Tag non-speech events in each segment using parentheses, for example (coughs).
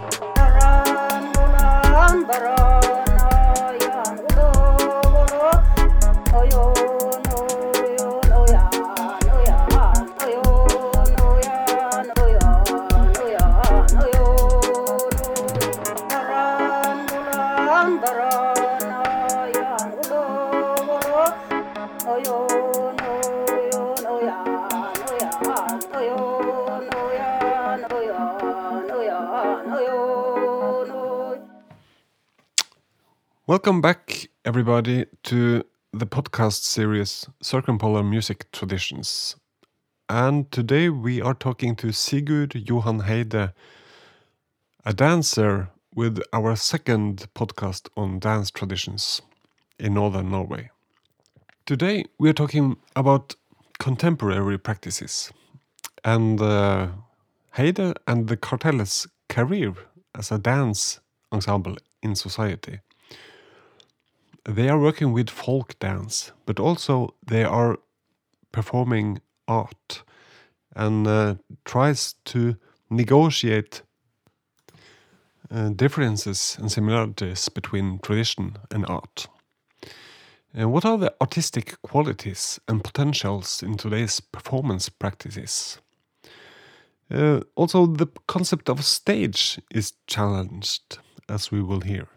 Bye. Welcome back, everybody, to the podcast series Circumpolar Music Traditions. And today we are talking to Sigurd Johan Heide, a dancer with our second podcast on dance traditions in northern Norway. Today we are talking about contemporary practices and uh, Heide and the Kartelle's career as a dance ensemble in society they are working with folk dance, but also they are performing art and uh, tries to negotiate uh, differences and similarities between tradition and art. Uh, what are the artistic qualities and potentials in today's performance practices? Uh, also, the concept of stage is challenged, as we will hear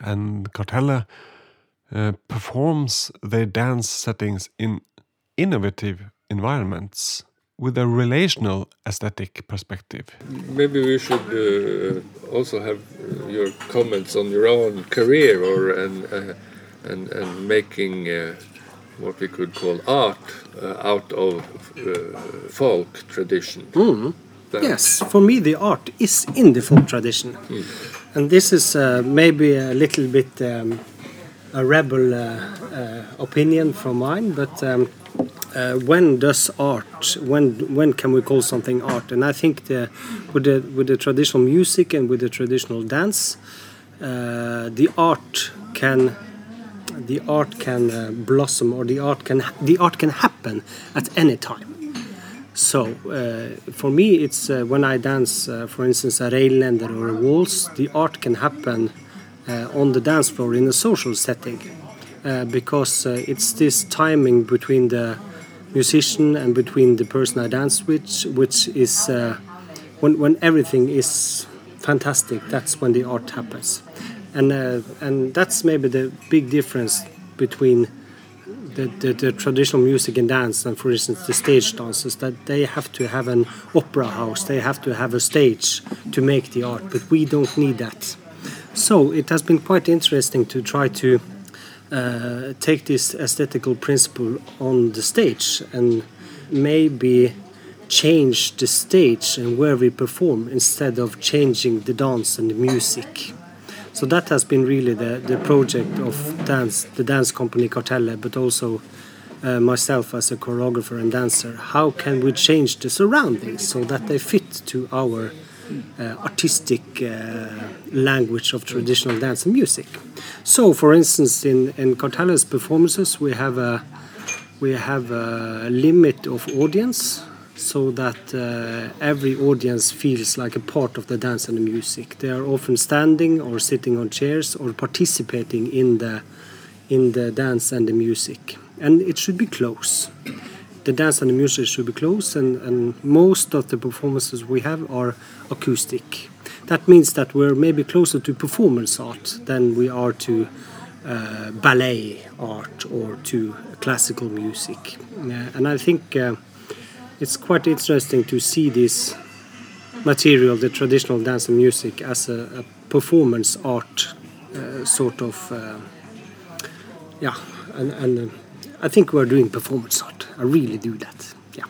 and Kartelle uh, performs their dance settings in innovative environments with a relational aesthetic perspective. Maybe we should uh, also have uh, your comments on your own career or and uh, and, and making uh, what we could call art uh, out of folk tradition. Mm. Yes, for me the art is in the folk tradition. Mm. And this is uh, maybe a little bit um, a rebel uh, uh, opinion from mine, but um, uh, when does art? When when can we call something art? And I think the, with the with the traditional music and with the traditional dance, the art can the art can blossom or the art can the art can happen at any time. So uh, for me, it's uh, when I dance, uh, for instance, a Rhinelander or a waltz, the art can happen uh, on the dance floor in a social setting uh, because uh, it's this timing between the musician and between the person I dance with, which is when, when everything is fantastic, that's when the art happens. And, and that's maybe the big difference between the, the, the, traditional music and dance and for instance the stage dances that they have to have an opera house. They have to have a stage to make the art but we don't need that. So it has been quite interesting to try to uh, take this aesthetical principle on the stage and maybe change the stage and where we perform instead of changing the dance and the music so that has been really the, the project of dance, the dance company Kartelle, but also uh, myself as a choreographer and dancer. How can we change the surroundings so that they fit to our uh, artistic uh, language of traditional dance and music? So, for instance, in in Kartelle's performances, we have a we have a limit of audience so that uh, every audience feels like a part of the dance and the music. They are often standing or sitting on chairs or participating in the in the dance and the music. And it should be close. The dance and the music should be close, and, and most of the performances we have are acoustic. That means that we're maybe closer to performance art than we are to uh, ballet art or to classical music. Uh, and I think uh, it's quite interesting to see this material, the traditional dance and music, as a, a performance art uh, sort of. Uh, yeah, and, and uh, I think we're doing performance art. I really do that. Yeah,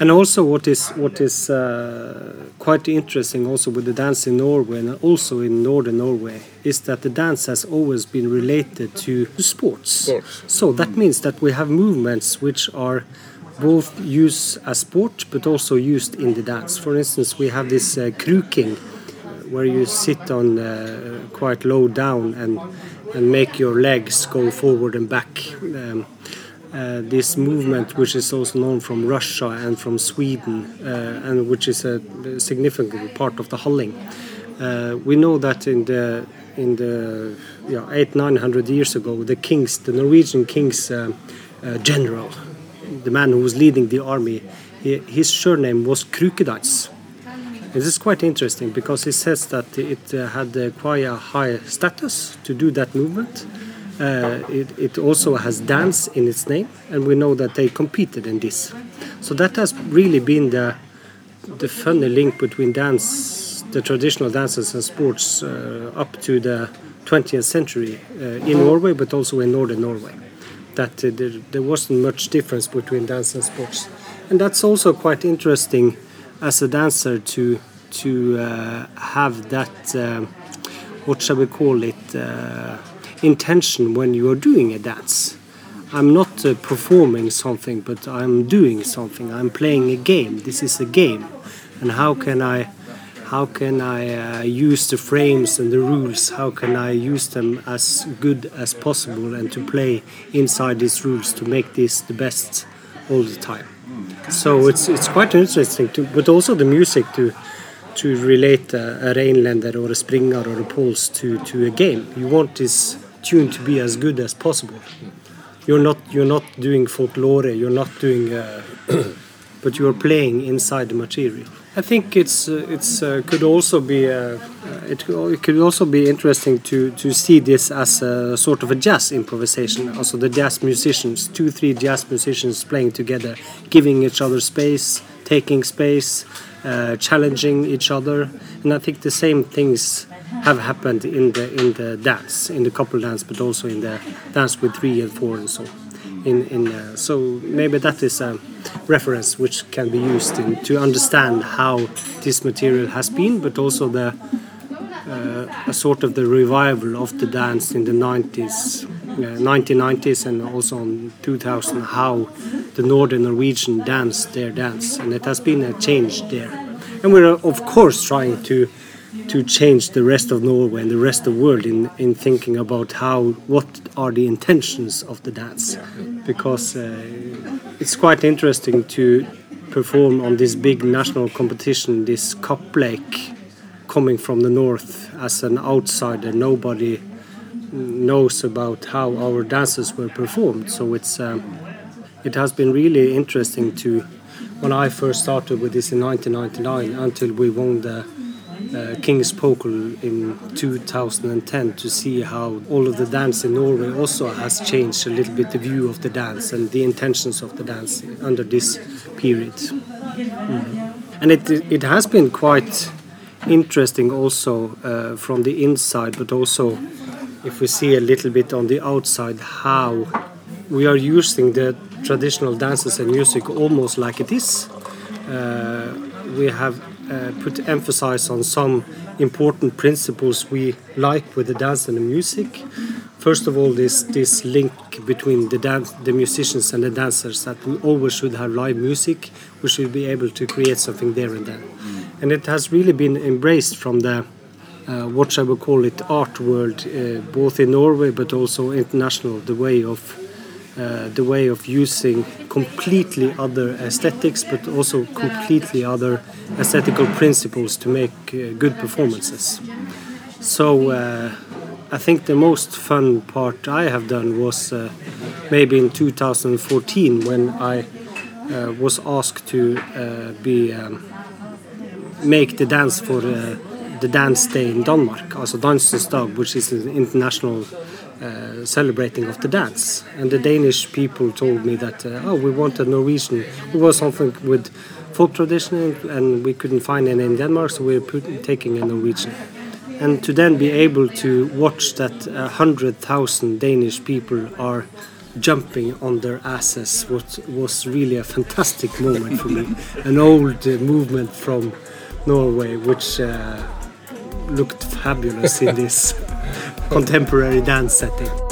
and also what is what is uh, quite interesting also with the dance in Norway and also in northern Norway is that the dance has always been related to sports. sports. So that means that we have movements which are both used as sport but also used in the dance. For instance, we have this uh, kruking where you sit on uh, quite low down and and make your legs go forward and back. Um, uh, this movement, which is also known from Russia and from Sweden, uh, and which is a significant part of the Halling. Uh, we know that in the in the yeah, eight nine hundred years ago, the kings, the Norwegian king's uh, uh, general, the man who was leading the army, he, his surname was Krukedans. This is quite interesting because he says that it uh, had uh, quite a high status to do that movement. Uh, it, it, also has dance in its name, and we know that they competed in this. So that has really been the the funny link between dance, the traditional dances and sports, uh, up to the 20th century uh, in Norway, but also in northern Norway. That uh, there, there wasn't much difference between dance and sports, and that's also quite interesting as a dancer to to uh, have that uh, what shall we call it uh, intention when you are doing a dance. I'm not uh, performing something, but I'm doing something. I'm playing a game. This is a game, and how can I? How can I uh, use the frames and the rules? How can I use them as good as possible and to play inside these rules to make this the best all the time? So it's it's quite interesting to, but also the music to to relate a, a or a Springer or a Pols to to a game. You want this tune to be as good as possible. You're not you're not doing folklore. You're not doing, uh, (coughs) but you're playing inside the material. I think it's uh, it's uh, could also be uh, it, it could also be interesting to to see this as a sort of a jazz improvisation. Also, the jazz musicians, two three jazz musicians playing together, giving each other space, taking space, uh, challenging each other, and I think the same things have happened in the in the dance, in the couple dance, but also in the dance with three and four and so. In in uh, so maybe that is a reference which can be used in, to understand how this material has been, but also the uh, a sort of the revival of the dance in the 90s, uh, 1990s, and also in 2000, how the Northern Norwegian danced their dance, and it has been a change there. And we're of course trying to to change the rest of Norway and the rest of the world in, in thinking about how what are the intentions of the dance because uh, it's quite interesting to perform on this big national competition this Kappleik coming from the north as an outsider. Nobody knows about how our dances were performed. So it's um, it has been really interesting to when I first started with this in 1999 until we won the uh, King's Poker in 2010 to see how all of the dance in Norway also has changed a little bit the view of the dance and the intentions of the dance under this period. Mm. And it, it has been quite interesting also uh, from the inside, but also if we see a little bit on the outside how we are using the traditional dances and music almost like it is. Uh, we have uh, put emphasis on some important principles we like with the dance and the music. First of all, this this link between the dance, the musicians and the dancers that we always should have live music. We should be able to create something there and then, and it has really been embraced from the uh, what shall we call it art world, uh, both in Norway but also international. The way of uh, the way of using completely other aesthetics, but also completely other aesthetical principles to make uh, good performances. So uh, I think the most fun part I have done was uh, maybe in 2014 when I uh, was asked to be um, make the dance for the dance day in Denmark, also Dansens Dag, which is an international uh, celebrating of the dance. And the Danish people told me that, uh, oh, we want a Norwegian. We want something with folk tradition, and we couldn't find any in Denmark, so we're put, taking a Norwegian. And to then be able to watch that 100,000 Danish people are jumping on their asses was, was really a fantastic moment for me. An old uh, movement from Norway, which uh, looked fabulous in this (laughs) contemporary dance setting.